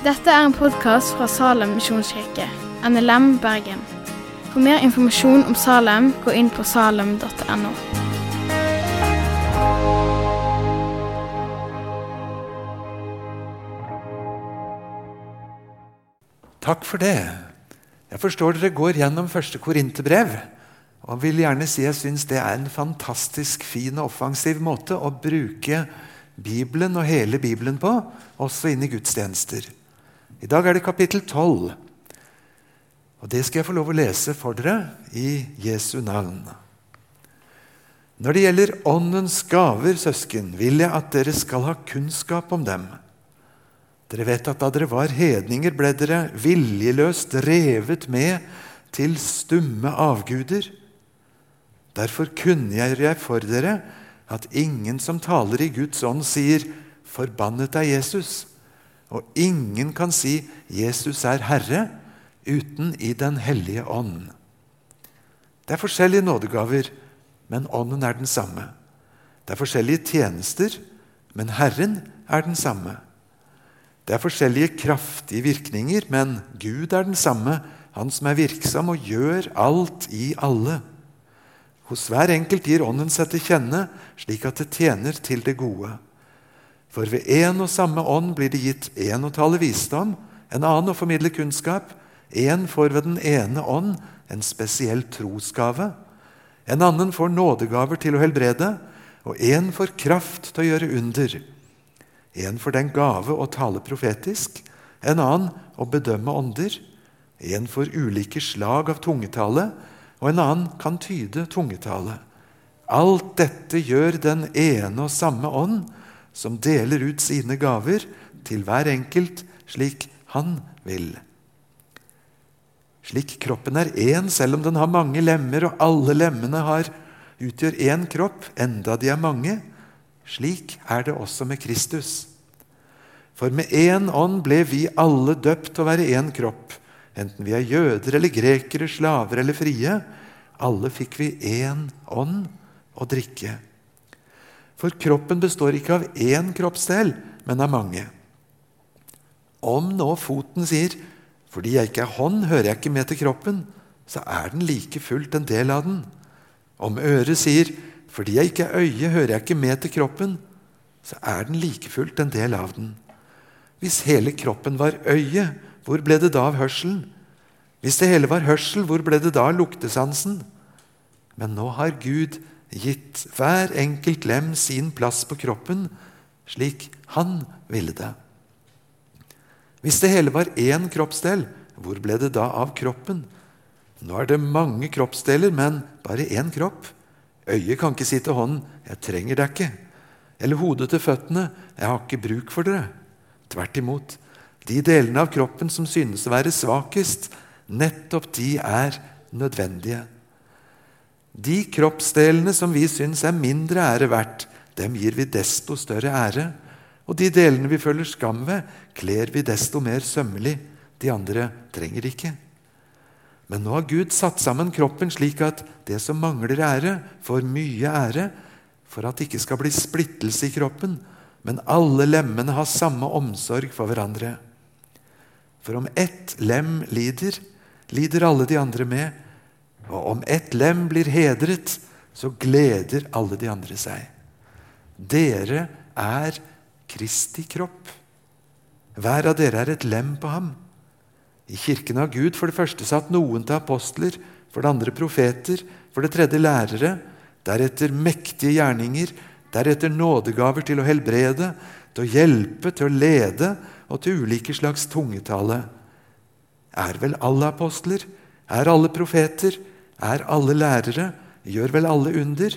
Dette er en podkast fra Salem misjonskirke, NLM Bergen. For mer informasjon om Salem, gå inn på salem.no. Takk for det. Jeg forstår dere går gjennom første Korinterbrev. Og vil gjerne si jeg syns det er en fantastisk fin og offensiv måte å bruke Bibelen og hele Bibelen på, også inn i gudstjenester. I dag er det kapittel 12. Og Det skal jeg få lov å lese for dere i Jesu navn. Når det gjelder Åndens gaver, søsken, vil jeg at dere skal ha kunnskap om dem. Dere vet at da dere var hedninger, ble dere viljeløst revet med til stumme avguder. Derfor kunngjør jeg for dere at ingen som taler i Guds ånd, sier 'Forbannet er Jesus', og ingen kan si 'Jesus er Herre' uten i Den hellige ånd. Det er forskjellige nådegaver, men ånden er den samme. Det er forskjellige tjenester, men Herren er den samme. Det er forskjellige kraftige virkninger, men Gud er den samme, Han som er virksom og gjør alt i alle. Hos hver enkelt gir Ånden seg til kjenne, slik at det tjener til det gode. For ved én og samme ånd blir det gitt én å tale visdom, en annen å formidle kunnskap, én får ved den ene ånd en spesiell trosgave, en annen får nådegaver til å helbrede, og én får kraft til å gjøre under. En får den gave å tale profetisk, en annen å bedømme ånder. En får ulike slag av tungetale, og en annen kan tyde tungetale. Alt dette gjør den ene og samme ånd, som deler ut sine gaver til hver enkelt slik han vil. Slik kroppen er én, selv om den har mange lemmer, og alle lemmene har, utgjør én kropp, enda de er mange, slik er det også med Kristus. For med én ånd ble vi alle døpt til å være én kropp, enten vi er jøder eller grekere, slaver eller frie. Alle fikk vi én ånd å drikke. For kroppen består ikke av én kroppsdel, men av mange. Om nå foten sier 'fordi jeg ikke er hånd, hører jeg ikke med til kroppen', så er den like fullt en del av den. Om øret sier 'fordi jeg ikke er øye, hører jeg ikke med til kroppen', så er den like fullt en del av den. Hvis hele kroppen var øye, hvor ble det da av hørselen? Hvis det hele var hørsel, hvor ble det da av luktesansen? Men nå har Gud gitt hver enkelt lem sin plass på kroppen, slik han ville det. Hvis det hele var én kroppsdel, hvor ble det da av kroppen? Nå er det mange kroppsdeler, men bare én kropp. Øyet kan ikke si til hånden 'Jeg trenger deg ikke', eller hodet til føttene 'Jeg har ikke bruk for dere'. Tvert imot. De delene av kroppen som synes å være svakest, nettopp de er nødvendige. De kroppsdelene som vi syns er mindre ære verdt, dem gir vi desto større ære. Og de delene vi føler skam ved, kler vi desto mer sømmelig. De andre trenger ikke. Men nå har Gud satt sammen kroppen slik at det som mangler ære, får mye ære, for at det ikke skal bli splittelse i kroppen, men alle lemmene har samme omsorg for hverandre. For om ett lem lider, lider alle de andre med. Og om ett lem blir hedret, så gleder alle de andre seg. Dere er Kristi kropp. Hver av dere er et lem på ham. I kirken har Gud for det første satt noen til apostler, for det andre profeter, for det tredje lærere, deretter mektige gjerninger, deretter nådegaver til å helbrede, til å hjelpe, til å lede og til ulike slags tungetale. Er vel alle apostler? Er alle profeter? Er alle lærere? Gjør vel alle under?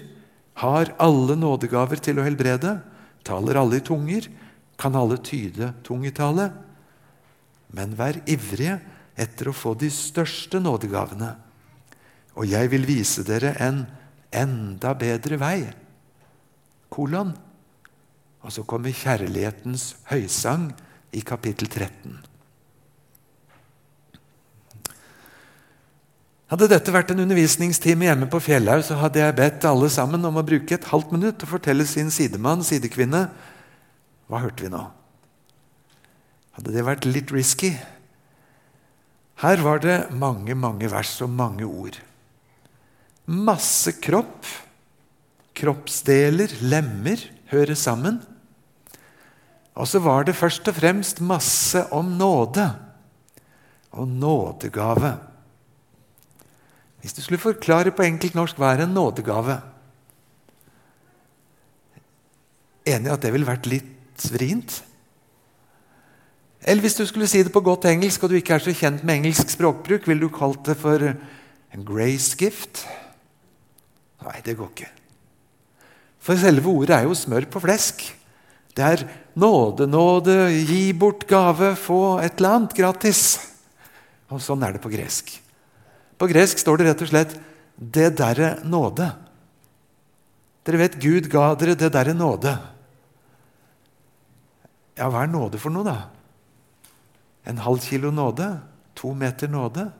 Har alle nådegaver til å helbrede? Taler alle i tunger? Kan alle tyde tungetale? Men vær ivrige etter å få de største nådegavene. Og jeg vil vise dere en enda bedre vei. Kolon. Og så kommer kjærlighetens høysang i kapittel 13. Hadde dette vært en undervisningstime hjemme på Fjellhaug, så hadde jeg bedt alle sammen om å bruke et halvt minutt til å fortelle sin sidemann, sidekvinne, hva hørte vi nå? hadde det vært litt risky. Her var det mange, mange vers og mange ord. Masse kropp, kroppsdeler, lemmer, hører sammen. Og så var det først og fremst masse om nåde og nådegave. Hvis du skulle forklare på enkelt norsk hva er en nådegave Enig i at det ville vært litt vrient? Eller hvis du skulle si det på godt engelsk, og du ikke er så kjent med engelsk språkbruk, ville du kalt det for en grace gift? Nei, det går ikke. For selve ordet er jo smør på flesk. Det er nåde, nåde, gi bort gave, få et eller annet gratis. Og sånn er det på gresk. På gresk står det rett og slett 'det derre nåde'. Dere vet Gud ga dere det derre nåde. Ja, hva er nåde for noe, da? En halv kilo nåde? To meter nåde?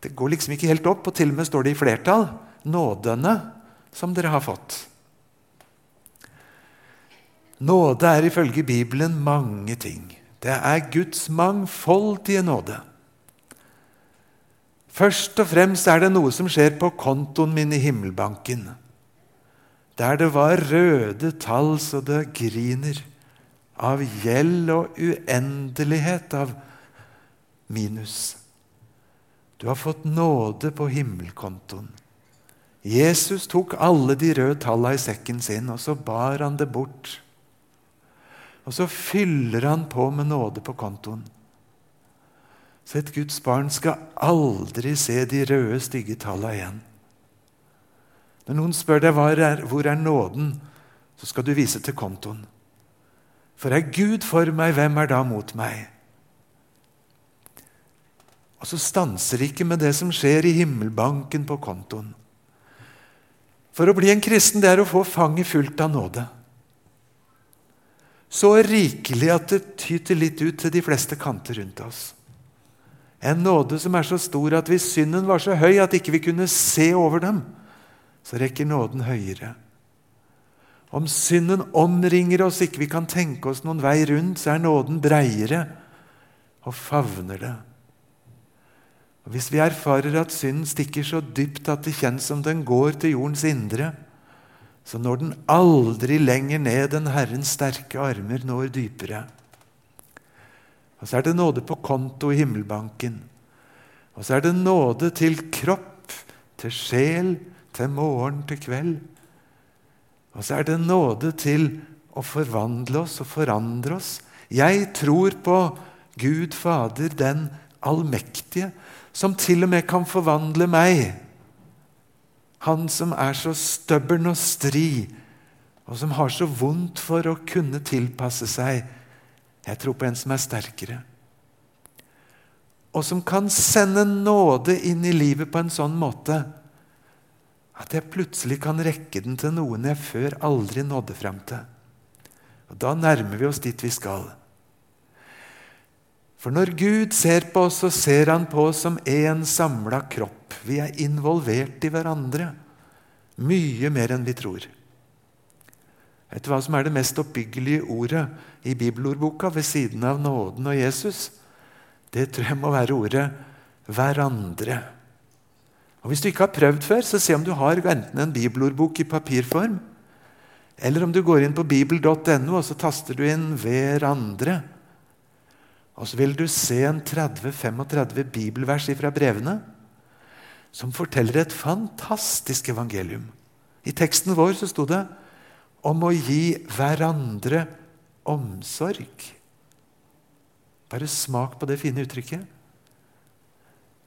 Det går liksom ikke helt opp, og til og med står det i flertall. Nådene som dere har fått. Nåde er ifølge Bibelen mange ting. Det er Guds mangfoldige nåde. Først og fremst er det noe som skjer på kontoen min i himmelbanken. Der det var røde tall så det griner. Av gjeld og uendelighet av minus. Du har fått nåde på himmelkontoen. Jesus tok alle de røde tallene i sekken sin, og så bar han det bort. Og så fyller han på med nåde på kontoen. Så et Guds barn skal aldri se de røde, stygge tallene igjen. Når noen spør deg hvor er nåden, så skal du vise til kontoen. For er Gud for meg, hvem er da mot meg? Og så stanser det ikke med det som skjer i himmelbanken på kontoen. For å bli en kristen det er å få fanget fullt av nåde. Så rikelig at det tyter litt ut til de fleste kanter rundt oss. En nåde som er så stor at hvis synden var så høy at ikke vi kunne se over dem, så rekker nåden høyere. Om synden omringer oss, ikke vi kan tenke oss noen vei rundt, så er nåden breiere og favner det. Og Hvis vi erfarer at synden stikker så dypt at det kjennes som den går til jordens indre, så når den aldri lenger ned enn Herrens sterke armer når dypere. Og så er det nåde på konto i himmelbanken. Og så er det nåde til kropp, til sjel, til morgen, til kveld. Og så er det nåde til å forvandle oss og forandre oss. Jeg tror på Gud Fader, den allmektige, som til og med kan forvandle meg. Han som er så støbbern og stri, og som har så vondt for å kunne tilpasse seg. Jeg tror på en som er sterkere. Og som kan sende nåde inn i livet på en sånn måte at jeg plutselig kan rekke den til noen jeg før aldri nådde frem til. Og Da nærmer vi oss dit vi skal. For når Gud ser på oss, så ser han på oss som én samla kropp. Vi er involvert i hverandre. Mye mer enn vi tror. Vet du hva som er det mest oppbyggelige ordet i bibelordboka ved siden av nåden og Jesus? Det tror jeg må være ordet 'hverandre'. Og Hvis du ikke har prøvd før, så se om du har enten en bibelordbok i papirform, eller om du går inn på bibel.no og så taster du inn 'hverandre'. Og så vil du se en 30-35 bibelvers fra brevene som forteller et fantastisk evangelium. I teksten vår så sto det om å gi hverandre omsorg. Bare smak på det fine uttrykket.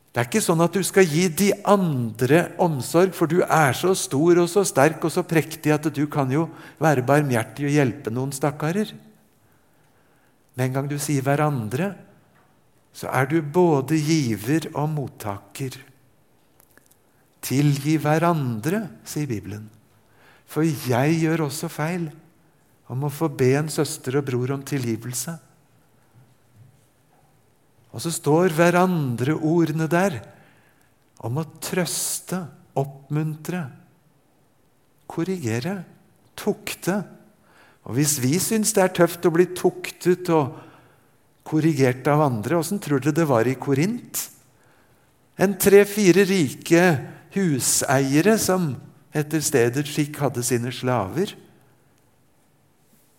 Det er ikke sånn at du skal gi de andre omsorg, for du er så stor og så sterk og så prektig at du kan jo være barmhjertig og hjelpe noen stakkarer. Med en gang du sier 'hverandre', så er du både giver og mottaker. Tilgi hverandre, sier Bibelen. For jeg gjør også feil om å få be en søster og bror om tilgivelse. Og så står hverandre-ordene der om å trøste, oppmuntre, korrigere, tukte og Hvis vi syns det er tøft å bli tuktet og korrigert av andre. Åssen tror dere det var i Korint? En tre-fire rike huseiere som etter stedets skikk hadde sine slaver.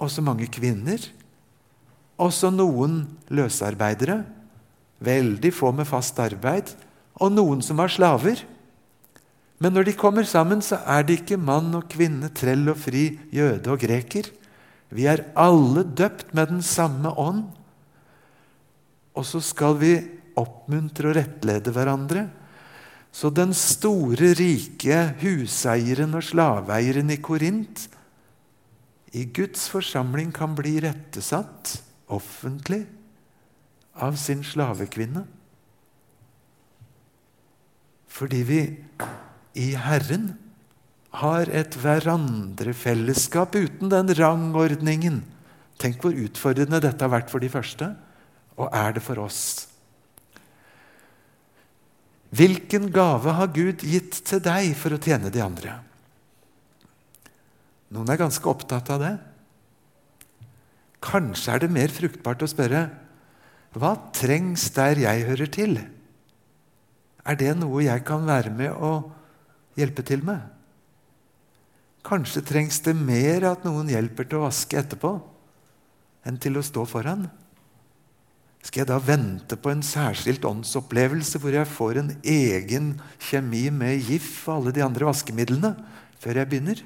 Også mange kvinner. Også noen løsarbeidere. Veldig få med fast arbeid. Og noen som var slaver. Men når de kommer sammen, så er det ikke mann og kvinne, trell og fri, jøde og greker. Vi er alle døpt med den samme ånd. Og så skal vi oppmuntre og rettlede hverandre. Så den store, rike huseieren og slaveeieren i Korint i Guds forsamling kan bli rettesatt offentlig av sin slavekvinne. Fordi vi i Herren har et hverandrefellesskap uten den rangordningen. Tenk hvor utfordrende dette har vært for de første, og er det for oss. Hvilken gave har Gud gitt til deg for å tjene de andre? Noen er ganske opptatt av det. Kanskje er det mer fruktbart å spørre hva trengs der jeg hører til? Er det noe jeg kan være med og hjelpe til med? Kanskje trengs det mer at noen hjelper til å vaske etterpå, enn til å stå foran? Skal jeg da vente på en særskilt åndsopplevelse hvor jeg får en egen kjemi med GIF og alle de andre vaskemidlene før jeg begynner?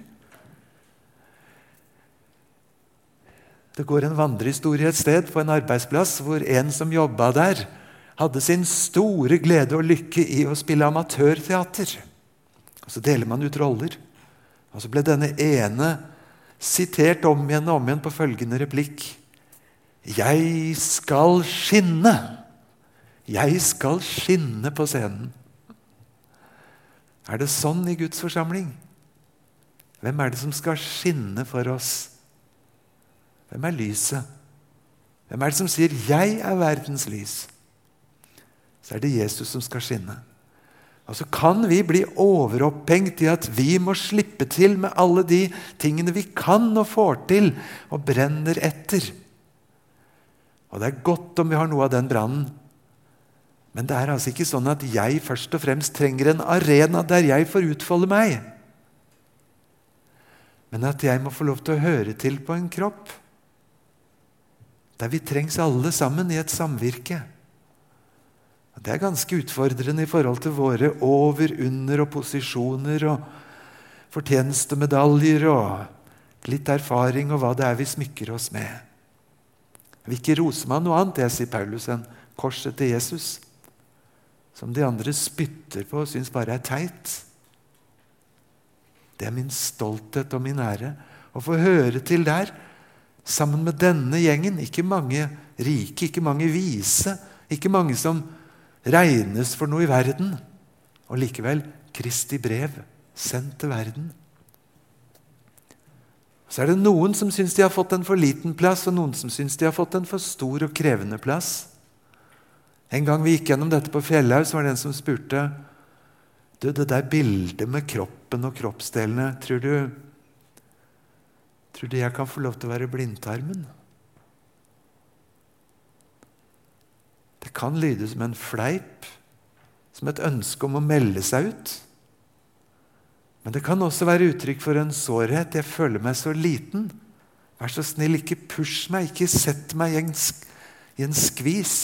Det går en vandrehistorie et sted på en arbeidsplass hvor en som jobba der, hadde sin store glede og lykke i å spille amatørteater. Og Så deler man ut roller. Og Så ble denne ene sitert om igjen og om igjen på følgende replikk. Jeg skal skinne. Jeg skal skinne på scenen. Er det sånn i Guds forsamling? Hvem er det som skal skinne for oss? Hvem er lyset? Hvem er det som sier 'Jeg er verdens lys'? Så er det Jesus som skal skinne. Og så kan vi bli overopphengt i at vi må slippe til med alle de tingene vi kan og får til, og brenner etter. Og det er godt om vi har noe av den brannen. Men det er altså ikke sånn at jeg først og fremst trenger en arena der jeg får utfolde meg. Men at jeg må få lov til å høre til på en kropp der vi trengs alle sammen i et samvirke. Det er ganske utfordrende i forhold til våre over, under og posisjoner og fortjenestemedaljer og litt erfaring og hva det er vi smykker oss med. Jeg vil ikke rose meg noe annet, jeg, sier Paulus, enn korset til Jesus, som de andre spytter på og syns bare er teit. Det er min stolthet og min ære å få høre til der sammen med denne gjengen. Ikke mange rike, ikke mange vise, ikke mange som regnes for noe i verden. Og likevel Kristi brev sendt til verden. Så er det noen som syns de har fått en for liten plass, og noen som syns de har fått en for stor og krevende plass. En gang vi gikk gjennom dette på Fjellhaug, var det en som spurte du, det der bildet med kroppen og kroppsdelene, tror du Tror du jeg kan få lov til å være blindtarmen? Det kan lyde som en fleip, som et ønske om å melde seg ut. Men det kan også være uttrykk for en sårhet. Jeg føler meg så liten. Vær så snill, ikke push meg, ikke sett meg i en, i en skvis.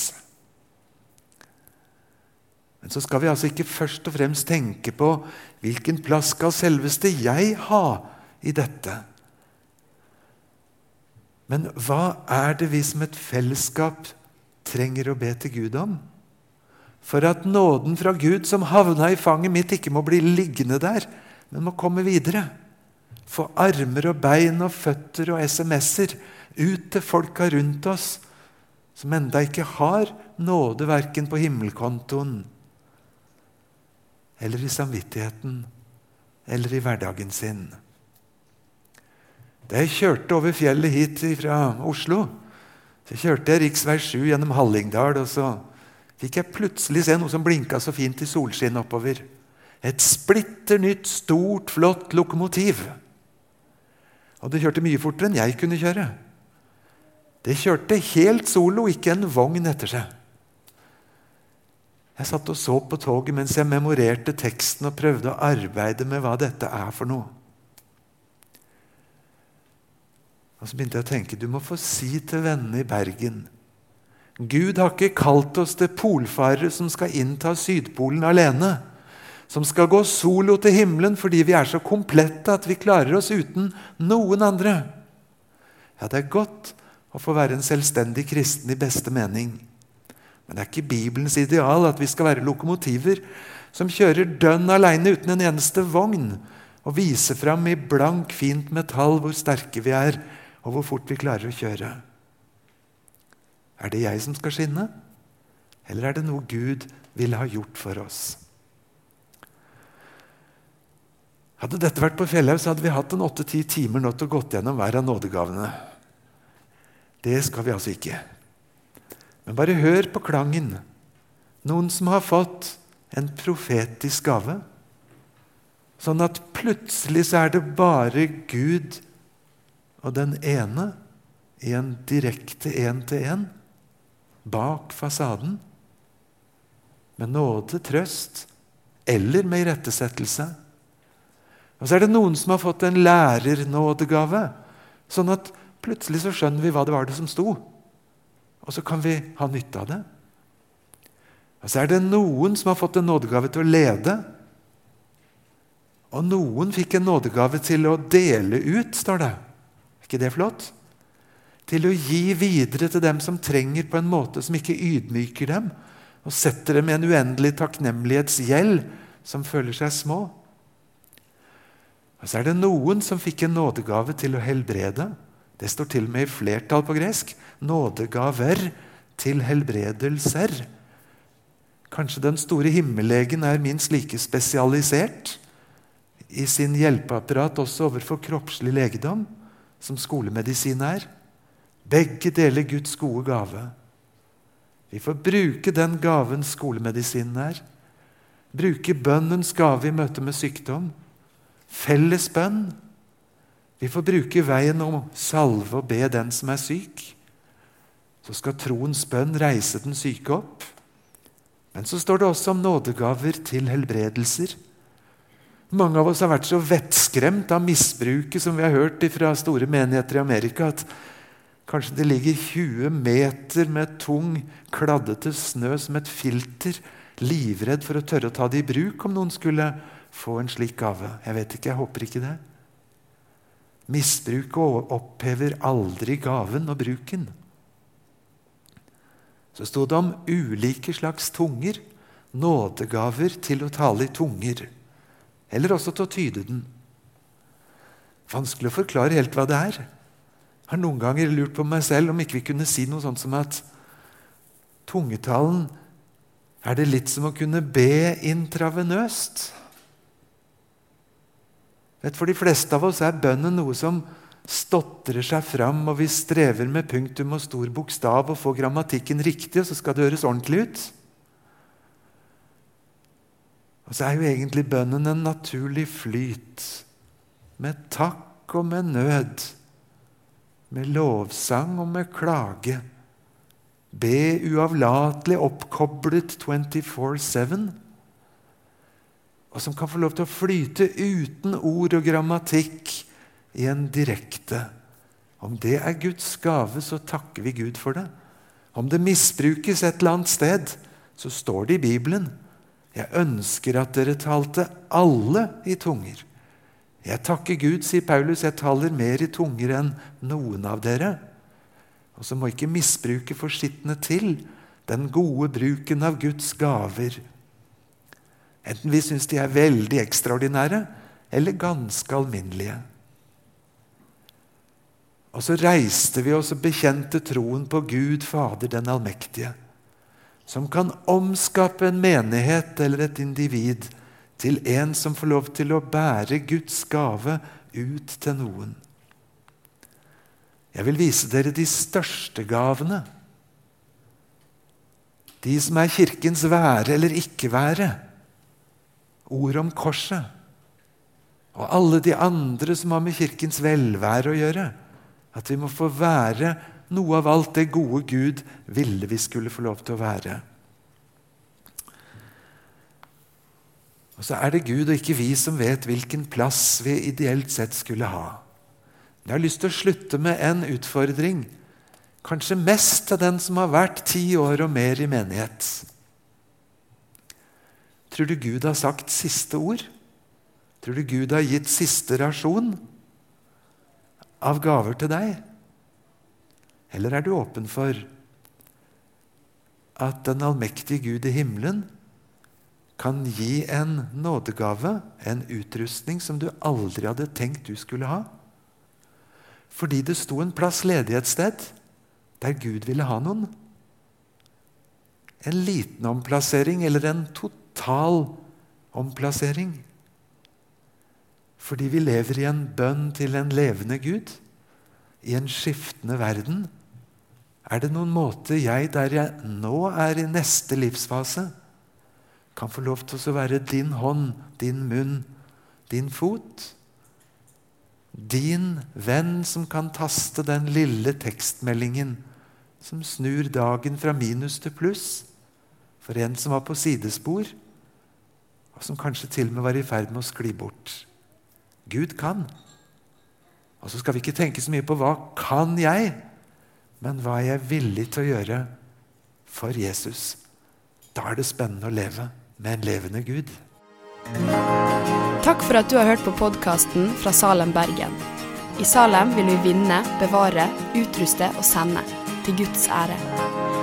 Men så skal vi altså ikke først og fremst tenke på hvilken plass skal selveste jeg ha i dette. Men hva er det vi som et fellesskap trenger å be til Gud om? For at nåden fra Gud som havna i fanget mitt, ikke må bli liggende der, men må komme videre. Få armer og bein og føtter og SMS-er ut til folka rundt oss som enda ikke har nåde verken på himmelkontoen eller i samvittigheten eller i hverdagen sin. Da jeg kjørte over fjellet hit fra Oslo, så kjørte jeg rv. 7 gjennom Hallingdal, og så fikk jeg plutselig se noe som blinka så fint i solskinn oppover. Et splitter nytt, stort, flott lokomotiv. Og det kjørte mye fortere enn jeg kunne kjøre. Det kjørte helt solo, ikke en vogn etter seg. Jeg satt og så på toget mens jeg memorerte teksten og prøvde å arbeide med hva dette er for noe. Og Så begynte jeg å tenke du må få si til vennene i Bergen Gud har ikke kalt oss til polfarere som skal innta Sydpolen alene. Som skal gå solo til himmelen fordi vi er så komplette at vi klarer oss uten noen andre. Ja, det er godt å få være en selvstendig kristen i beste mening. Men det er ikke Bibelens ideal at vi skal være lokomotiver som kjører dønn aleine uten en eneste vogn, og viser fram i blank, fint metall hvor sterke vi er, og hvor fort vi klarer å kjøre. Er det jeg som skal skinne, eller er det noe Gud ville ha gjort for oss? Hadde dette vært på Fjellhaug, så hadde vi hatt en åtte-ti timer nå til å gått gjennom hver av nådegavene. Det skal vi altså ikke. Men bare hør på klangen. Noen som har fått en profetisk gave. Sånn at plutselig så er det bare Gud og den ene i en direkte én-til-én bak fasaden. Med nåde, trøst eller med irettesettelse. Og så er det noen som har fått en lærernådegave. Sånn at plutselig så skjønner vi hva det var det som sto og så kan vi ha nytte av det. Og så er det noen som har fått en nådegave til å lede. Og noen fikk en nådegave til å dele ut, står det. Er ikke det flott? Til å gi videre til dem som trenger, på en måte som ikke ydmyker dem, og setter dem i en uendelig takknemlighetsgjeld som føler seg små. Og så er det noen som fikk en nådegave til å helbrede. Det står til og med i flertall på gresk. Nådegaver til helbredelser. Kanskje den store himmellegen er minst like spesialisert i sin hjelpeapparat også overfor kroppslig legedom som skolemedisin er. Begge deler Guds gode gave. Vi får bruke den gaven skolemedisinen er. Bruke bønnens gave i møte med sykdom. Felles bønn vi får bruke veien om salve og be den som er syk. Så skal troens bønn reise den syke opp. Men så står det også om nådegaver til helbredelser. Mange av oss har vært så vettskremt av misbruket som vi har hørt fra store menigheter i Amerika, at kanskje det ligger 20 meter med tung, kladdete snø som et filter, livredd for å tørre å ta det i bruk om noen skulle få en slik gave. Jeg vet ikke, jeg håper ikke det. Misbruket opphever aldri gaven og bruken. Så sto det om ulike slags tunger, nådegaver til å tale i tunger, eller også til å tyde den. Vanskelig å forklare helt hva det er. Jeg har noen ganger lurt på meg selv om ikke vi kunne si noe sånt som at tungetalen er det litt som å kunne be intravenøst. Vet, for de fleste av oss er bønnen noe som stotrer seg fram, og vi strever med punktum og stor bokstav og får grammatikken riktig, og så skal det høres ordentlig ut. Og så er jo egentlig bønnen en naturlig flyt, med takk og med nød, med lovsang og med klage. Be uavlatelig oppkoblet 24-7 og som kan få lov til å flyte uten ord og grammatikk i en direkte. Om det er Guds gave, så takker vi Gud for det. Om det misbrukes et eller annet sted, så står det i Bibelen. Jeg ønsker at dere talte alle i tunger. Jeg takker Gud, sier Paulus, jeg taler mer i tunger enn noen av dere. Og så må ikke misbruket forsittende til den gode bruken av Guds gaver Enten vi syns de er veldig ekstraordinære eller ganske alminnelige. Og så reiste vi oss og bekjente troen på Gud Fader den allmektige, som kan omskape en menighet eller et individ til en som får lov til å bære Guds gave ut til noen. Jeg vil vise dere de største gavene. De som er Kirkens være eller ikke være ordet om korset. Og alle de andre som har med Kirkens velvære å gjøre. At vi må få være noe av alt det gode Gud ville vi skulle få lov til å være. Og så er det Gud og ikke vi som vet hvilken plass vi ideelt sett skulle ha. Jeg har lyst til å slutte med en utfordring, kanskje mest til den som har vært ti år og mer i menighet. Tror du Gud har sagt siste ord? Tror du Gud har gitt siste rasjon av gaver til deg? Eller er du åpen for at den allmektige Gud i himmelen kan gi en nådegave, en utrustning som du aldri hadde tenkt du skulle ha? Fordi det sto en plass ledig et sted der Gud ville ha noen. En liten omplassering eller en total omplassering. Fordi vi lever i en bønn til en levende Gud, i en skiftende verden. Er det noen måte jeg, der jeg nå er i neste livsfase, kan få lov til å være din hånd, din munn, din fot? Din venn som kan taste den lille tekstmeldingen som snur dagen fra minus til pluss for en som var på sidespor, og som kanskje til og med var i ferd med å skli bort. Gud kan. Og så skal vi ikke tenke så mye på hva kan jeg, men hva er jeg villig til å gjøre for Jesus. Da er det spennende å leve med en levende Gud. Takk for at du har hørt på podkasten fra Salem, Bergen. I Salem vil vi vinne, bevare, utruste og sende, til Guds ære.